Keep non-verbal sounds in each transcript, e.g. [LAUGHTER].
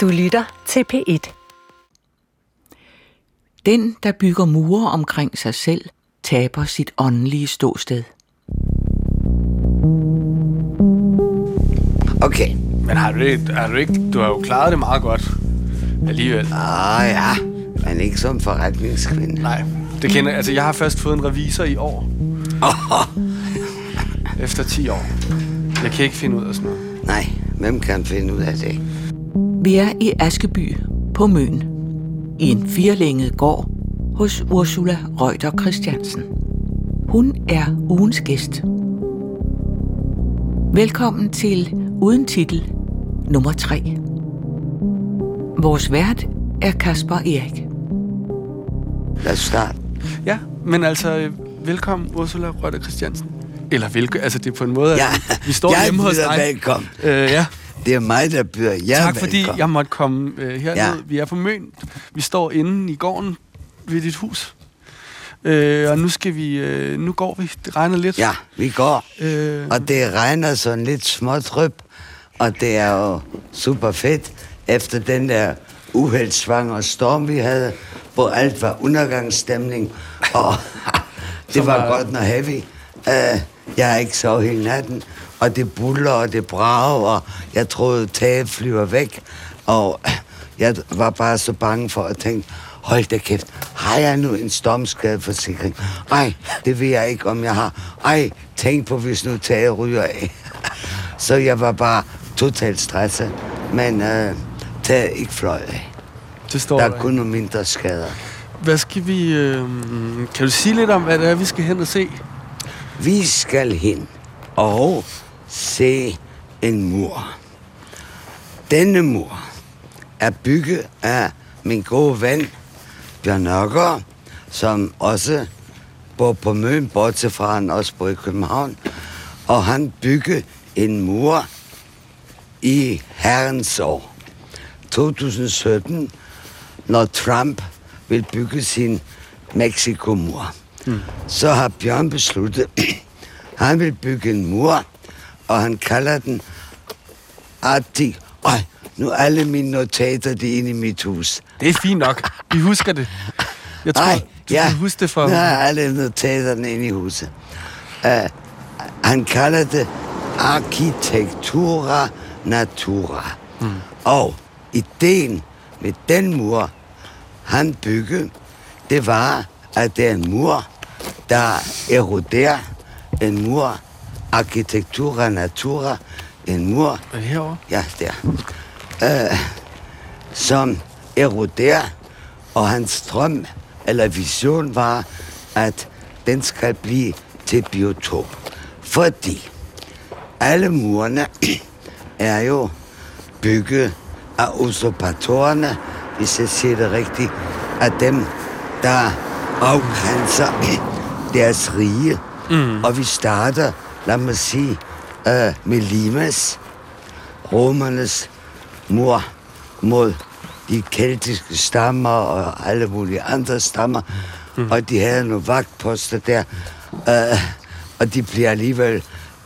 Du lytter til P1. Den, der bygger mure omkring sig selv, taber sit åndelige ståsted. Okay. Men har du, ikke, har du ikke... Du har jo klaret det meget godt alligevel. Ah ja, men ikke som forretningskvinde. Nej, det kender Altså, jeg har først fået en revisor i år. [LAUGHS] Efter 10 år. Jeg kan ikke finde ud af sådan noget. Nej, hvem kan finde ud af det? Vi er i Askeby på Møn, i en firlænget gård hos Ursula Reuter Christiansen. Hun er ugens gæst. Velkommen til Uden Titel nummer 3. Vores vært er Kasper Erik. Lad os starte. Ja, men altså, velkommen Ursula Røtter Christiansen. Eller velkommen, altså det er på en måde, Ja, at vi står jeg hjemme hos dig. velkommen. Øh, ja, Det er mig, der byder jer tak fordi velkommen. jeg måtte komme øh, herned. Ja. Vi er på Møn. Vi står inde i gården ved dit hus. Øh, og nu skal vi, øh, nu går vi. Det regner lidt. Ja, vi går. Øh, Og det regner sådan lidt smådryp, og det er jo super fedt, efter den der uheldsvangre storm, vi havde, hvor alt var undergangsstemning, og [LAUGHS] det var var- godt nok heavy. Uh, jeg har ikke sovet hele natten, og det buller, og det brager, og jeg troede, taget flyver væk, og jeg var bare så bange for at tænke, hold da kæft, har jeg nu en stormskadeforsikring? Ej, det ved jeg ikke, om jeg har. Ej, tænk på, hvis nu taget ryger af. [LAUGHS] Så jeg var bare totalt stresset, men øh, taget ikke fløj af. det står Der er kun nogle mindre skader. Hvad skal vi... Øh, kan du sige lidt om, hvad det er, vi skal hen og se? Vi skal hen og se en mur. Denne mur er bygget af min gode ven, Bjørn Nørgaard, som også bor på Møn, bortset fra han også bor i København. Og han byggede en mur i herrens år. 2017, når Trump vil bygge sin Mexico-mur. Mm. Så har Bjørn besluttet, [CLEARS THROAT] han vil bygge en mur, og han kalder den Arctic. Øj, nu alle mine notater, de er inde i mit hus. Det er fint nok. Vi husker det. Jeg tror, Ej, du kan huske det for... Nu alle notaterne inde i huset. Uh, han kalder det Architectura Natura. Mm. Og ideen med den mur, han byggede, det var, at det er en mur, der eroderer. En mur, Architectura Natura, en mur, Er det herovre? Ja, der. Øh, som eroderer, og hans drøm eller vision var, at den skal blive til biotop. Fordi alle murene [CLEARS THROAT] er jo bygget af usurpatorerne, hvis jeg siger det rigtigt, af dem, der afgrænser [CLEARS THROAT] deres rige. Mm. Og vi starter, lad mig sige, øh, med Limas, romernes mor mod de keltiske stammer og alle mulige andre stammer. Mm. Og de havde nogle vagtposter der, øh, og de bliver alligevel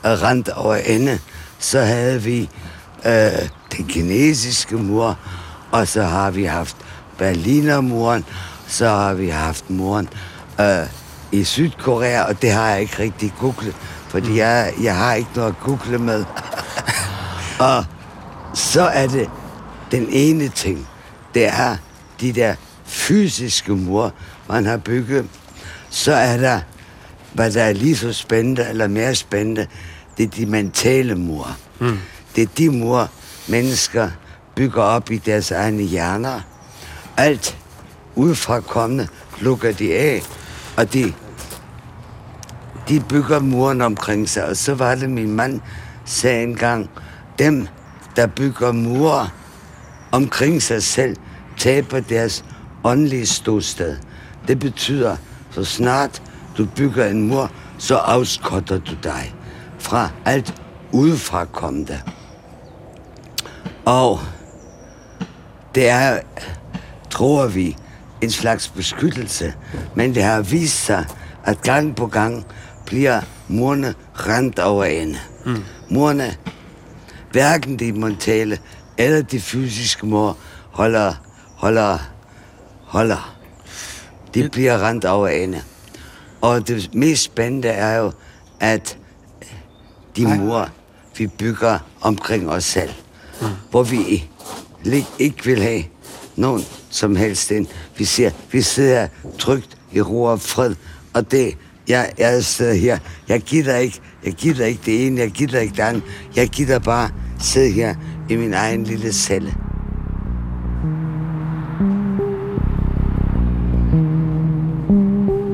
øh, rent over ende. Så havde vi øh, den kinesiske mur, og så har vi haft Berlinermuren, så har vi haft muren øh, i Sydkorea, og det har jeg ikke rigtig googlet, fordi jeg, jeg har ikke noget at google med. [LAUGHS] og så er det den ene ting, det er de der fysiske mur, man har bygget. Så er der, hvad der er lige så spændende eller mere spændende, det er de mentale mur. Mm. Det er de mur, mennesker bygger op i deres egne hjerner. Alt udefra kommende lukker de af, og de, de bygger muren omkring sig. Og så var det, min mand sagde engang, dem, der bygger murer omkring sig selv, taber deres åndelige ståsted. Det betyder, så snart du bygger en mur, så afskotter du dig fra alt udefra kommende. Og det er, tror vi, en slags beskyttelse, men det har vist sig, at gang på gang bliver murene rent over ende. Mm. Murene, hverken de mentale eller de fysiske mor holder, holder, holder. De Det- bliver rent over ende. Og det mest spændende er jo, at de mure, vi bygger omkring os selv, mm. hvor vi ikke, ikke vil have nogen som helst ind. Vi siger, vi sidder trygt i ro og fred, og det, jeg, jeg sidder her, jeg gider ikke, jeg gider ikke det ene, jeg gider ikke det andet, jeg gider bare sidde her i min egen lille celle.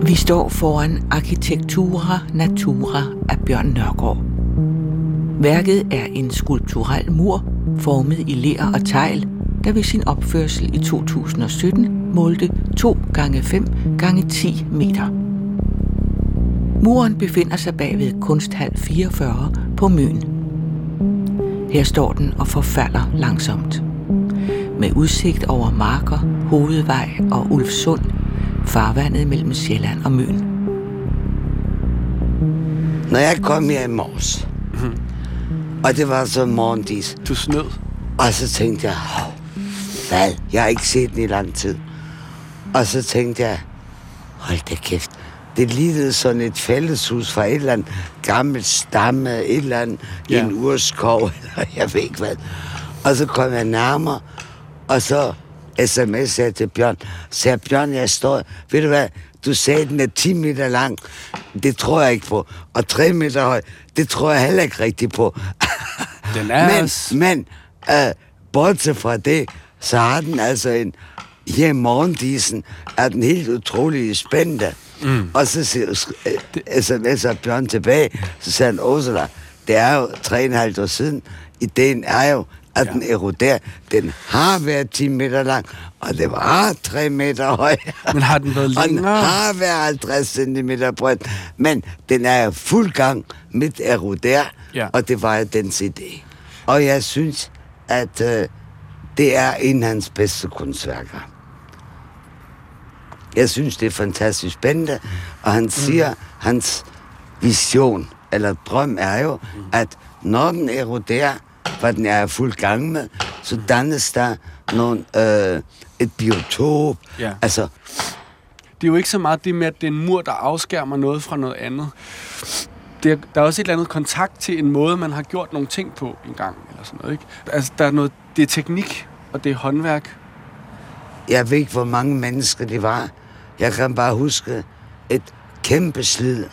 Vi står foran Arkitektura Natura af Bjørn Nørgaard. Værket er en skulpturel mur, formet i ler og tegl, der ved sin opførsel i 2017 målte 2 gange 5 gange 10 meter. Muren befinder sig bagved Kunsthal 44 på Møn. Her står den og forfalder langsomt. Med udsigt over marker, hovedvej og Ulfsund, farvandet mellem Sjælland og Møn. Når jeg kom her i morges, og det var så morgendis, Du snød. Og så tænkte jeg, "Hov, hvad? Jeg har ikke set den i lang tid. Og så tænkte jeg, hold da kæft. Det lignede sådan et fælleshus fra et eller andet gammelt stamme, et eller andet ja. En urskov, [LAUGHS] eller jeg ved ikke hvad. Og så kom jeg nærmere, og så sms jeg til Bjørn. Sagde Bjørn, jeg står, ved du hvad, du sagde, den er 10 meter lang. Det tror jeg ikke på. Og 3 meter høj, det tror jeg heller ikke rigtigt på. [LAUGHS] Den er men, også- men øh, bortset fra det, så har den altså en... Her i morgendisen er den helt utrolig spændende. Mm. Og så siger øh, sms'er Bjørn tilbage, så siger han, Ursula, det er jo 3,5 år siden. Ideen er jo, at ja. den eroderer. Den har været 10 meter lang, og det var 3 meter høj. [LAUGHS] Men har den været Og den længere? har været 50 cm bred, men den er fuld gang med at erodere, Ja. og det var dens idé. Og jeg synes, at øh, det er en af hans bedste kunstværker. Jeg synes, det er fantastisk spændende, og han siger, hans vision, eller drøm er jo, at når den eroderer, hvad den er i fuld gang med, så dannes der nogle, øh, et biotop. Ja. Altså, Det er jo ikke så meget det med, at det er en mur, der afskærmer noget fra noget andet. Det er, der er også et eller andet kontakt til en måde, man har gjort nogle ting på en gang, eller sådan noget, ikke? Altså, der er noget, det er teknik, og det er håndværk. Jeg ved ikke, hvor mange mennesker det var. Jeg kan bare huske et kæmpe slid,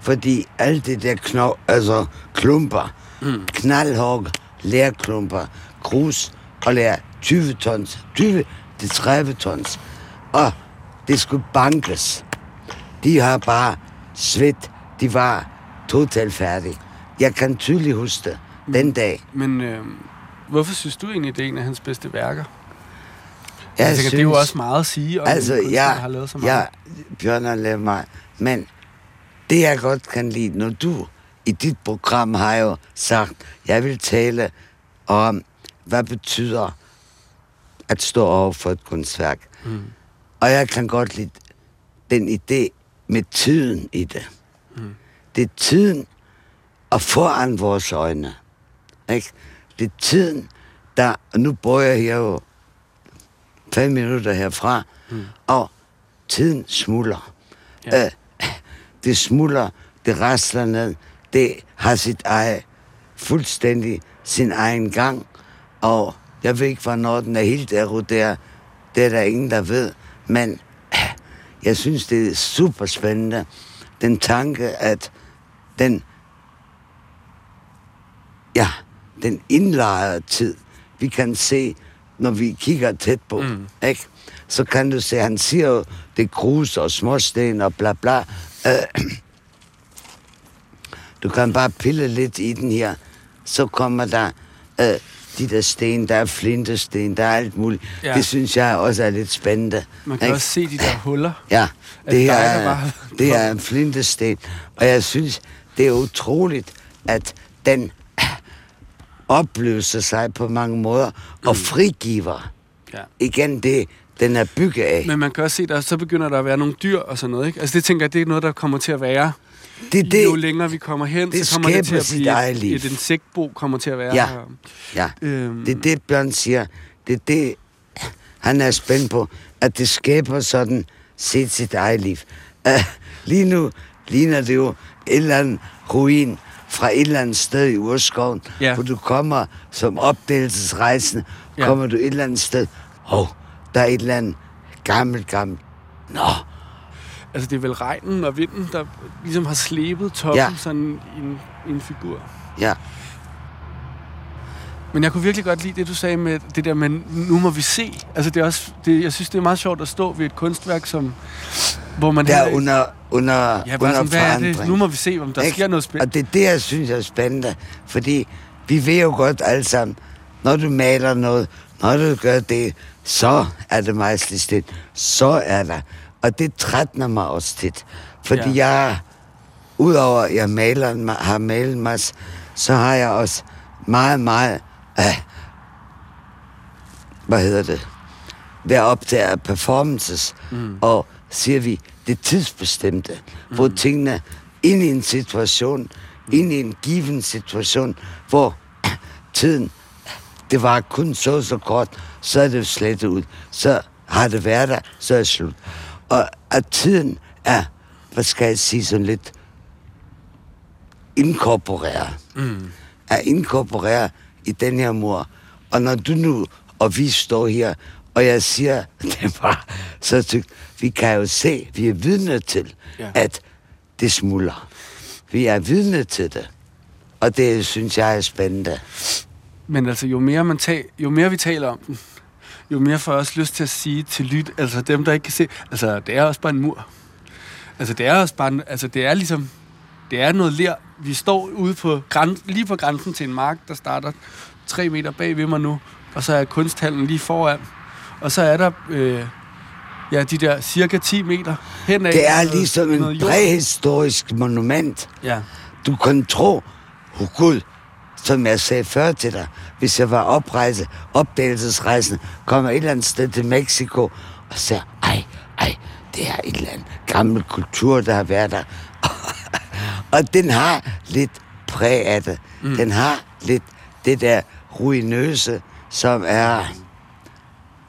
fordi alt det der knov, altså klumper, mm. knaldhård, lærklumper, grus og lær 20 tons, 20 til 30 tons. Og det skulle bankes. De har bare svedt. De var totalt færdige. Jeg kan tydeligt huske det den dag. Men øh, hvorfor synes du egentlig, det er en af hans bedste værker? Jeg, Jeg tænker, det er jo også meget at sige om Altså, en jeg, har lavet så meget. jeg, Bjørn har lavet mig, men det jeg godt kan lide, når du i dit program har jo sagt, jeg vil tale om, hvad betyder at stå over for et kunstværk. Mm. Og jeg kan godt lide den idé med tiden i det. Mm. Det er tiden og foran vores øjne. Ikke? Det er tiden, der... Nu bor jeg her jo fem minutter herfra, mm. og tiden smuldrer. Ja. Øh, det smuldrer, det rasler ned, det har sit eget, fuldstændig sin egen gang, og jeg ved ikke, hvornår den er helt eroderet. Det er der ingen, der ved, men jeg synes, det er super spændende, den tanke, at den, ja, den indlejrede tid, vi kan se, når vi kigger tæt på, mm. ikke? så kan du se, han siger jo, det er grus og småsten og bla bla. Øh, [CLEARS THROAT] du kan bare pille lidt i den her, så kommer der øh, de der sten, der er flintesten, der er alt muligt. Ja. Det synes jeg også er lidt spændende. Man kan ikke? også se de der huller. Ja, det her er er, bare- det er en flintesten. Og jeg synes, det er utroligt, at den opløser sig på mange måder og frigiver Ja. igen det, den er bygget af. Men man kan også se, at så begynder der at være nogle dyr og sådan noget, ikke? Altså det tænker jeg, det er noget, der kommer til at være Det, det, jo længere vi kommer hen, det så kommer det til at blive et, et insektbo kommer til at være Ja. her. ja. Øhm, Det er det, Bjørn siger. Det er det, han er spændt på, at det skaber sådan set sit eget liv. Uh, [LAUGHS] lige nu ligner det jo et eller andet ruin fra et eller andet sted i urskoven, Ja. hvor du kommer som opdagelsesrejsende, Ja. kommer du et eller andet sted, hov, der er et eller andet gammelt, gammelt. Nå, Altså, det er vel regnen og vinden, der ligesom har slebet toppen Ja. sådan i en, i en figur. ja, Men jeg kunne virkelig godt lide det, du sagde med det der med, nu må vi se. Altså, det er også, det, jeg synes, det er meget sjovt at stå ved et kunstværk, som, hvor man... der heller er under, under, ja, under sådan, forandring. det? Nu må vi se, om der Ikke? sker noget spændende. Og det er det, jeg synes er spændende. Fordi vi ved jo godt alle sammen, når du maler noget, når du gør det, så er det majestæt. Så er der. Og det trætner mig også tit. Fordi Ja. jeg, udover at jeg maler, har malet masse, så har jeg også meget, meget, øh, hvad hedder det, være optaget af performances, mm. og siger vi, det tidsbestemte, mm. hvor tingene ind i en situation, mm. ind i en given situation, hvor [CLEARS THROAT] tiden, det var kun så så kort, så er det slettet ud. Så har det været der, så er det slut. Og at tiden er, hvad skal jeg sige, sådan lidt inkorporeret. Mm. Er inkorporeret i den her mur. Og når du nu og vi står her, og jeg siger, [LAUGHS] det var så tykt, vi kan jo se, vi er vidne til, Ja. at det smuldrer. Vi er vidne til det. Og det synes jeg er spændende. Men altså, jo mere, man tal, jo mere vi taler om den, jo mere får jeg også lyst til at sige til lyt, altså dem, der ikke kan se, altså det er også bare en mur. Altså det er også bare, en- altså det er ligesom, det er noget ler. Vi står ude på græns, lige på grænsen til en mark, der starter tre meter bag ved mig nu, og så er kunsthallen lige foran. Og så er der, øh, ja, de der cirka 10 meter henad. Det er ligesom en præhistorisk monument. Ja, Du kan tro, oh Gud, som jeg sagde før til dig, hvis jeg var oprejse, opdagelsesrejsende, kommer et eller andet sted til Mexico, og siger, ej, ej, det er et eller andet gammel kultur, der har været der. [LAUGHS] og den har lidt præg af det. Mm. Den har lidt det der ruinøse, som er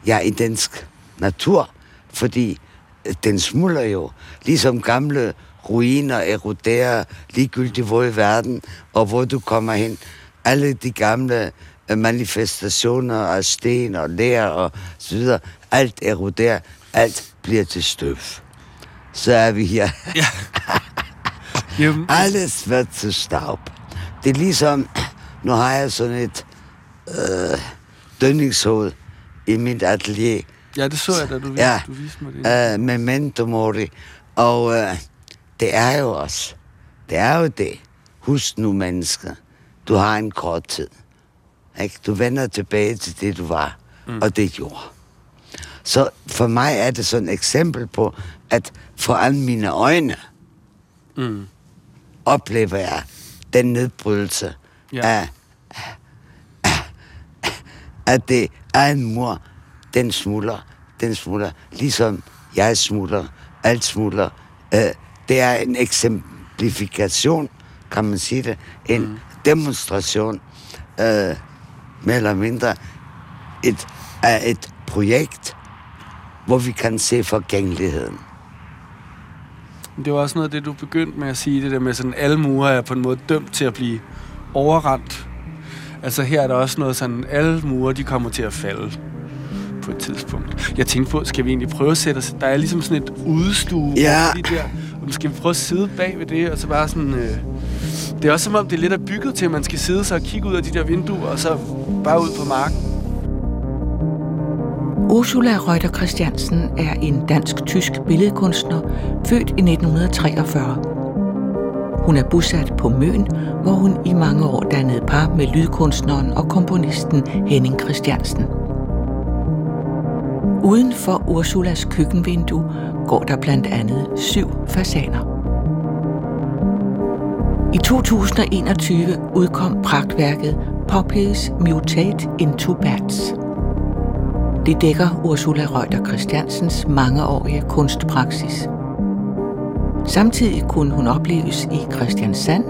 ja, i dansk natur, fordi øh, den smuldrer jo, ligesom gamle ruiner eroderer ligegyldigt hvor i verden, og hvor du kommer hen. Alle de gamle øh, manifestationer af sten og lær og så videre, alt eroderer, alt bliver til støv. Så er vi her. [LAUGHS] Jamen, Alles wird til staub. Det er ligesom, [CLEARS THROAT] nu har jeg sådan et øh, dønningshoved i mit atelier, ja, det så jeg, da du, viste, Ja. du viste mig det. øh, memento mori. Og øh, det er jo også, det er jo det. Husk nu, mennesker, du har en kort tid. Ikke? Du vender tilbage til det, du var, mm. og det gjorde. Så for mig er det sådan et eksempel på, at foran mine øjne Mm. oplever jeg den nedbrydelse Ja. af, at det er en mur, den smuldrer, den smuldrer, ligesom jeg smuldrer, alt smuldrer. Øh, det er en eksemplifikation, kan man sige det, en mm. demonstration, øh, mere eller mindre, et, af et projekt, hvor vi kan se forgængeligheden. Det var også noget af det, du begyndte med at sige, det der med sådan, alle mure er på en måde dømt til at blive overrendt. Altså her er der også noget sådan, alle mure, de kommer til at falde på et tidspunkt. Jeg tænkte på, skal vi egentlig prøve at sætte os... Der er ligesom sådan et udstue Ja. lige der. Og skal vi prøve at sidde bag ved det, og så bare sådan... Øh, det er også som om, det er lidt er bygget til, at man skal sidde sig og kigge ud af de der vinduer, og så bare ud på marken. Ursula Reuter Christiansen er en dansk-tysk billedkunstner, født i 1943. Hun er bosat på Møn, hvor hun i mange år dannede par med lydkunstneren og komponisten Henning Christiansen. Uden for Ursulas køkkenvindue går der blandt andet syv fasaner. I 2021 udkom pragtværket Poppies Mutate into Bats. Det dækker Ursula Reuter Christiansens mangeårige kunstpraksis. Samtidig kunne hun opleves i Christiansand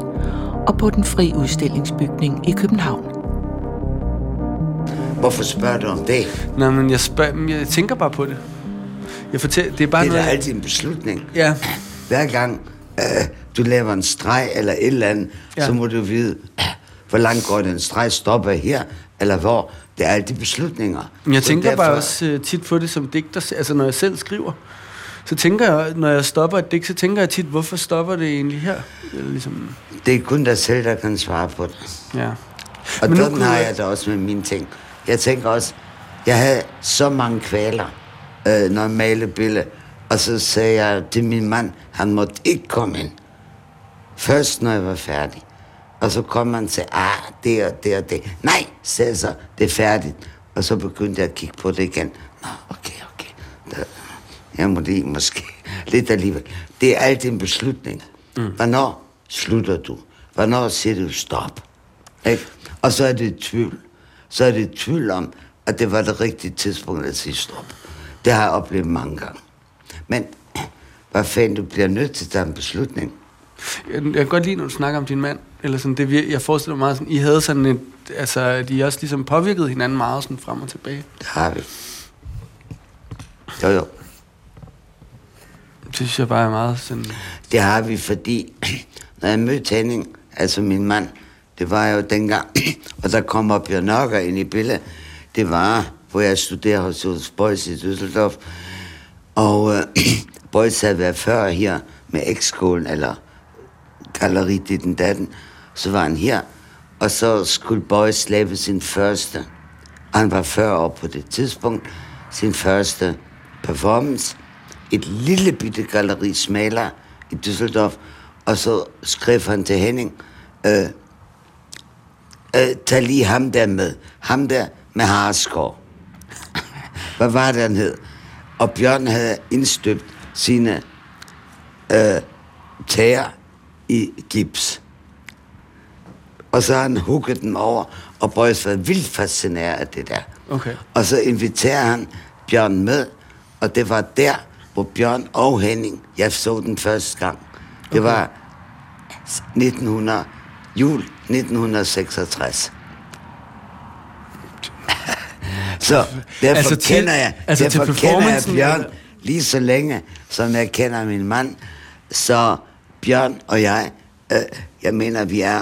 og på den fri udstillingsbygning i København. Hvorfor spørger du om det? Nej, men jeg, spørger, jeg tænker bare på det. Jeg fortæller, det er bare Det er noget... altid en beslutning. Ja, Hver gang øh, du laver en streg eller et eller andet, Ja. så må du vide, hvor langt går den streg, stopper her, eller hvor. Det er altid beslutninger. men jeg Så tænker derfor- bare også øh, tit på det som digter. Altså, når jeg selv skriver, så tænker jeg, når jeg stopper et digt, så tænker jeg tit, hvorfor stopper det egentlig her? Eller Ligesom, Det er kun dig selv, der kan svare på det. ja. Og Men sådan har jeg- det også med mine ting. Jeg tænker også, jeg havde så mange kvaler, øh, når jeg malede billeder. Og så sagde jeg til min mand, han måtte ikke komme ind. Først når jeg var færdig. Og så kom han og sagde, ah, det og det og det. Nej, sagde jeg så, det er færdigt. Og så begyndte jeg at kigge på det igen. Nå, okay, okay. Der, jeg må lige måske [LAUGHS] lidt alligevel. Det er altid en beslutning. Mm. Hvornår slutter du? Hvornår siger du stop? Ikke? Og så er det et tvivl. Så er det et tvivl om, at det var det rigtige tidspunkt at sige stop. Det har jeg oplevet mange gange. Men [CLEARS THROAT] hvad fanden, du bliver nødt til at tage en beslutning. Jeg, jeg kan godt lide, når du snakker om din mand. Eller sådan, det, jeg forestiller mig meget sådan, I havde sådan et, altså, de også ligesom påvirkede hinanden meget sådan frem og tilbage. Det har vi. Jo, jo. Det synes jeg bare er meget sådan... Det har vi, fordi [CLEARS THROAT] når jeg mødte Henning, altså min mand, det var jo dengang, [CLEARS THROAT] og der kommer Bjørn Nokker ind i billedet, det var, hvor jeg studerede hos Jules Beuys i Düsseldorf, og øh, [CLEARS THROAT] Beuys havde været før her med ekskolen, eller galleri det den datten, så var han her, og så skulle Beuys lave sin første, han var 40 år på det tidspunkt, sin første performance, et lille bitte galleri smaler i Düsseldorf, og så skrev han til Henning, øh, øh, tag lige ham der med, ham der med Harskov. [LAUGHS] Hvad var det, han hed? Og Bjørn havde indstøbt sine øh, tæer i gips. Og så har han hugget dem over, og Bøjs var vildt fascineret af det der. Okay. Og så inviterer han Bjørn med, og det var der, hvor Bjørn og Henning, jeg så den første gang. Det Okay. var 1900, jul 1966. [LAUGHS] så derfor Altså til- til, kender jeg, altså til derfor kender jeg Bjørn eller? lige så længe, som jeg kender min mand. Så Bjørn og jeg, øh, jeg mener, vi er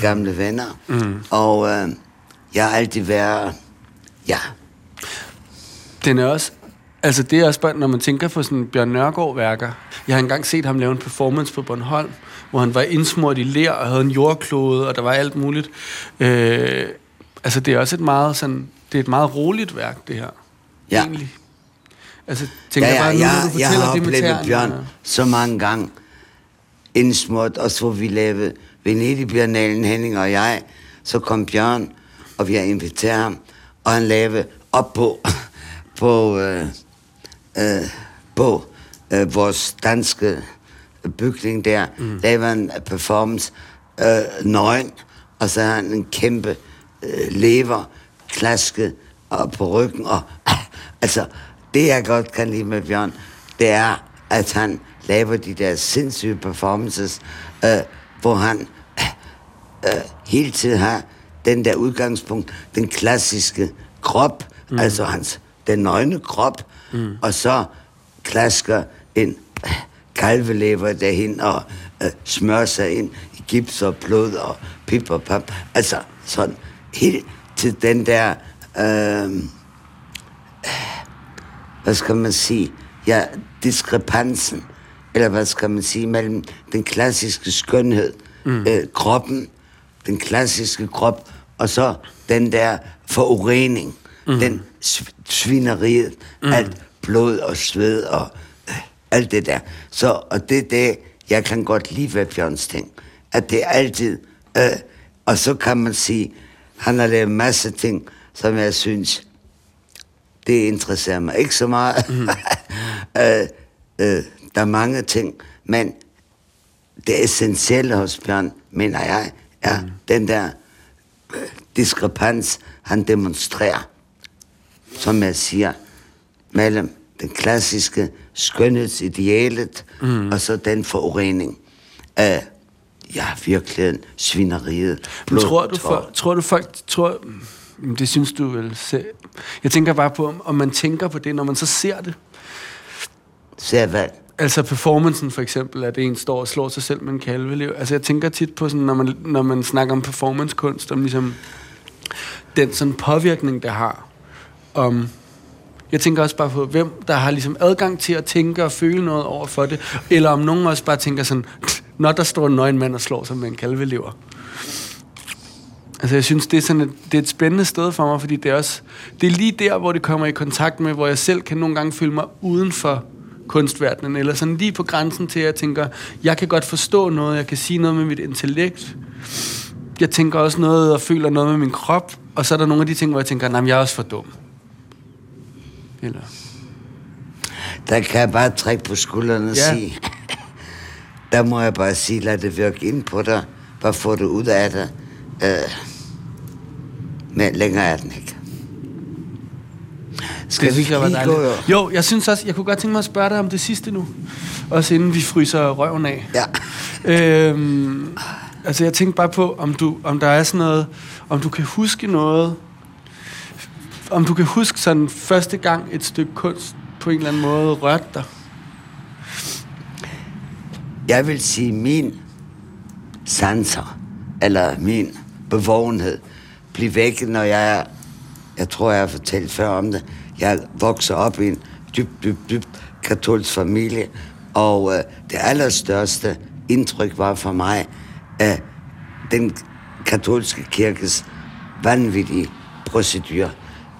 gamle venner. Mm. Og øh, jeg har altid været, ja, Den er også... Altså, det er også bare, når man tænker på sådan Bjørn Nørgaard-værker. Jeg har engang set ham lave en performance på Bornholm, hvor han var indsmurt i ler og havde en jordklode, og der var alt muligt. Øh, altså, det er også et meget sådan... Det er et meget roligt værk, det her. Ja. Egentlig. Altså, tænker ja, jeg ja, bare, nu, jeg, når du jeg har det med oplevet tæerne, Bjørn så mange gange indsmurt, og så vi lavede Venedig-biennalen, Henning og jeg, så kom Bjørn, og vi har inviteret ham, og han lavede op på, [LAUGHS] på, øh, øh, på øh, vores danske bygning der, mm. han en performance øh, nøgen, og så har han en kæmpe øh, lever klasket og på ryggen, og [LAUGHS] altså, det jeg godt kan lide med Bjørn, det er, at han laver de der sindssyge performances, øh, hvor han [CLEARS THROAT] øh, hele tiden har den der udgangspunkt, den klassiske krop, mm. altså hans, den nøgne krop, mm. og så klasker en øh, kalvelever derhen og øh, smører sig ind i gips og blod og pip og pap. Altså sådan helt til den der, øh, hvad skal man sige, ja, diskrepansen, eller hvad skal man sige, mellem den klassiske skønhed, mm. øh, kroppen, den klassiske krop, og så den der forurening, mm. den svineriet, mm. alt blod og sved og øh, alt det der. Så, og det er det, jeg kan godt lide ved Bjørns ting, at det er altid, øh, og så kan man sige, han har lavet en masse ting, som jeg synes, det interesserer mig ikke så meget. Mm. [LAUGHS] øh, øh, der er mange ting, men det essentielle hos Bjørn, mener jeg, er mm. den der øh, diskrepans, han demonstrerer. Som jeg siger, mellem den klassiske skønhedsidealet, mm. og så den forurening af, ja, virkeligheden, svineriet, Men tror du, for, tror du folk, tror, det synes du vel selv. Jeg tænker bare på, om, om man tænker på det, når man så ser det. Ser hvad? Altså performancen for eksempel, at en står og slår sig selv med en kalvelev. Altså jeg tænker tit på sådan, når man, når man snakker om performancekunst, om ligesom den sådan påvirkning, det har. Om, jeg tænker også bare på, hvem der har ligesom adgang til at tænke og føle noget over for det. Eller om nogen også bare tænker sådan, når der står en nøgen mand og slår sig med en kalvelever. Altså jeg synes, det er, sådan et, det er et spændende sted for mig, fordi det er også, det er lige der, hvor det kommer i kontakt med, hvor jeg selv kan nogle gange føle mig uden for kunstverdenen, eller sådan lige på grænsen til, at jeg tænker, jeg kan godt forstå noget, jeg kan sige noget med mit intellekt, jeg tænker også noget og føler noget med min krop, og så er der nogle af de ting, hvor jeg tænker, nej, jeg er også for dum. Eller... Der kan jeg bare trække på skuldrene og Ja. sige, [LAUGHS] der må jeg bare sige, lad det virke ind på dig, hvad får du ud af det, øh, men længere er den ikke. Skal det vi gå? dejligt. Jo, jeg synes også, jeg kunne godt tænke mig at spørge dig om det sidste nu. Også inden vi fryser røven af. Ja. Øhm, altså jeg tænkte bare på, om, du, om der er sådan noget, om du kan huske noget, om du kan huske sådan første gang et stykke kunst på en eller anden måde rørte dig. Jeg vil sige, min sanser, eller min bevågenhed, blev vækket, når jeg er, jeg tror, jeg har fortalt før om det, jeg vokser op i en dybt, dybt, dybt katolsk familie, og øh, det allerstørste indtryk var for mig, at den katolske kirkes vanvittige procedur.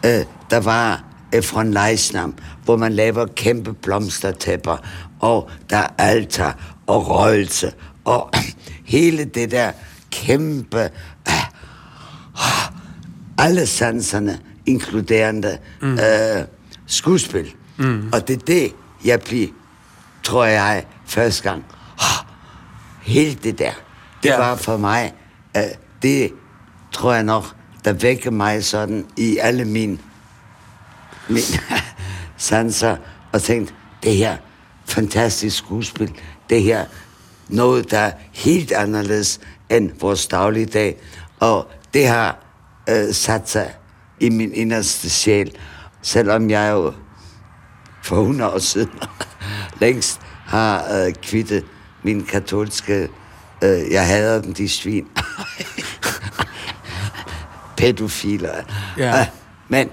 Øh, der var Efron Leisnam, hvor man laver kæmpe blomstertæpper, og der er altar og røgelse, og [CLEARS THROAT] hele det der kæmpe, øh, [CLEARS THROAT] alle sanserne, inkluderende mm. øh, skuespil. Mm. Og det er det, jeg bliver, tror jeg, første gang. Oh, [CLEARS THROAT] hele det der, det ja. var for mig, øh, det tror jeg nok, der vækker mig sådan i alle mine, mine [LAUGHS] sanser, og tænkte, det her fantastisk skuespil, det her noget, der er helt anderledes end vores dagligdag, og det har øh, sat sig i min inderste sjæl, selvom jeg jo for 100 år siden [LAUGHS] længst har øh, kvittet min katolske, øh, jeg hader dem, de svin, [LAUGHS] pædofiler. Ja. Øh, men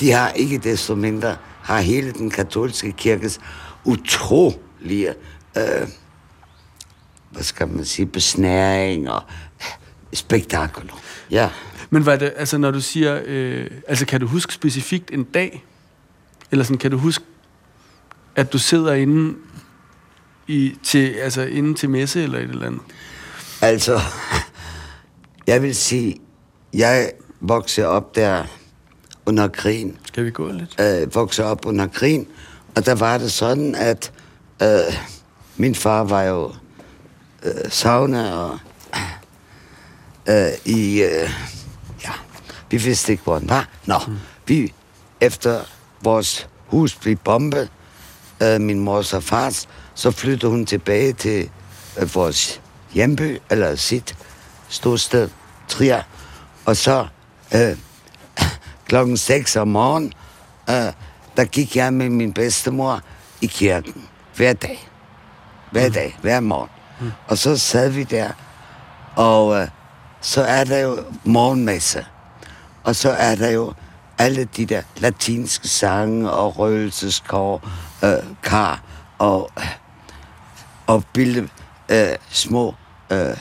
de har ikke desto mindre, har hele den katolske kirkes utrolige, øh, hvad skal man sige, besnæring og øh, spektakel. Ja. Men hvad er det, altså når du siger, øh, altså kan du huske specifikt en dag? Eller sådan, kan du huske, at du sidder inde i, til, altså inde til messe eller et eller andet? Altså, [LAUGHS] jeg vil sige, jeg voksede op der under krigen. Skal vi gå lidt? Øh, voksede op under krigen, og der var det sådan, at øh, min far var jo øh, sauna og øh, i, øh, ja, vi vidste ikke, hvor den var. Nå, mm. vi, efter vores hus blev bombet, øh, min mors og fars, så flyttede hun tilbage til øh, vores hjemby, eller sit storsted, Trier. Og så øh, klokken 6 om morgenen, øh, der gik jeg med min bedstemor i kirken. Hver dag. Hver dag, hver morgen. Mm. Og så sad vi der, og øh, så er der jo morgenmesse. Og så er der jo alle de der latinske sange og røgelseskår, øh, kar og, øh, og bilde øh, små øh,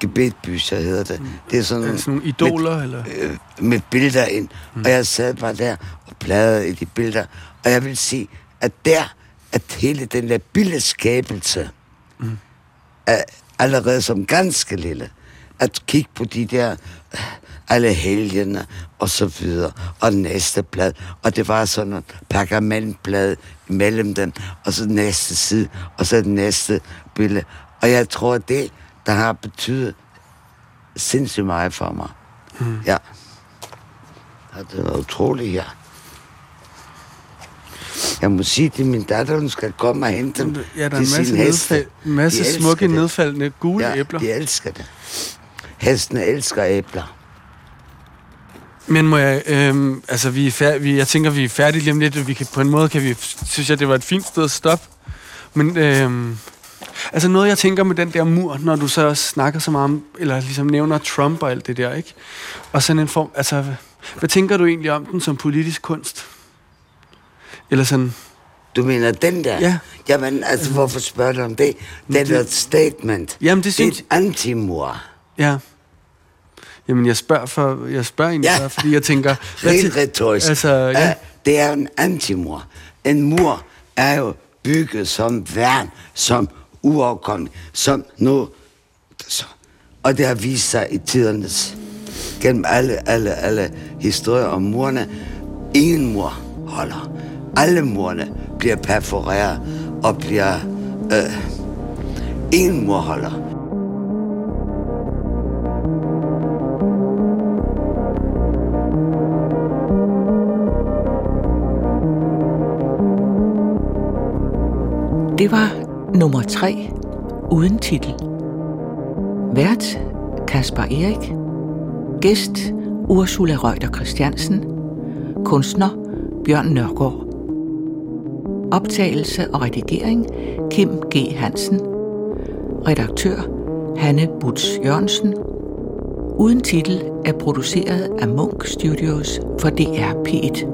gebetbyser, hedder det. Mm. Det er sådan, Er sådan nogle idoler, med, eller? Øh, med billeder ind. Mm. Og jeg sad bare der og bladrede i de billeder. Og jeg vil sige, at der, at hele den der billedskabelse, mm. er allerede som ganske lille, at kigge på de der øh, alle helgene og så videre, og næste blad, og det var sådan et pergamentblad imellem dem, og så næste side, og så det næste billede. Og jeg tror, det, der har betydet sindssygt meget for mig. Mm. Ja. ja. Det var utroligt, ja. Jeg må sige til min datter, hun skal komme og hente dem Ja, der er en masse, nedfald, masse De smukke, det. nedfaldende gule Ja, æbler. de elsker det. Hestene elsker æbler. Men må jeg, øhm, altså vi er fær- vi, jeg tænker, vi er færdige lige om lidt, og vi kan, på en måde kan vi, synes jeg, det var et fint sted at stoppe. Men øhm, altså noget, jeg tænker med den der mur, når du så snakker så meget om, eller ligesom nævner Trump og alt det der, ikke? Og sådan en form, altså, hvad, tænker du egentlig om den som politisk kunst? Eller sådan, Du mener den der? Ja. Jamen, altså, hvorfor spørger du om det? Det er det- et statement. Jamen, det det synes- er et antimor. ja. Jamen, jeg spørger, for, jeg spørger egentlig Ja. bare, fordi jeg tænker... [LAUGHS] Rent retorisk. Altså, ja. Ja, det er en antimur. En mur er jo bygget som værn, som uafkommelig, som nu... Så, og det har vist sig i tidernes... Gennem alle, alle, alle historier om murene. Ingen mur holder. Alle murene bliver perforeret og bliver... Øh, ingen mur holder. Nummer 3. uden titel. Vært Kasper Erik. Gæst Ursula Røgter Christiansen. Kunstner Bjørn Nørgaard. Optagelse og redigering Kim G. Hansen. Redaktør Hanne Butz Jørgensen. Uden titel er produceret af Munk Studios for DR P1.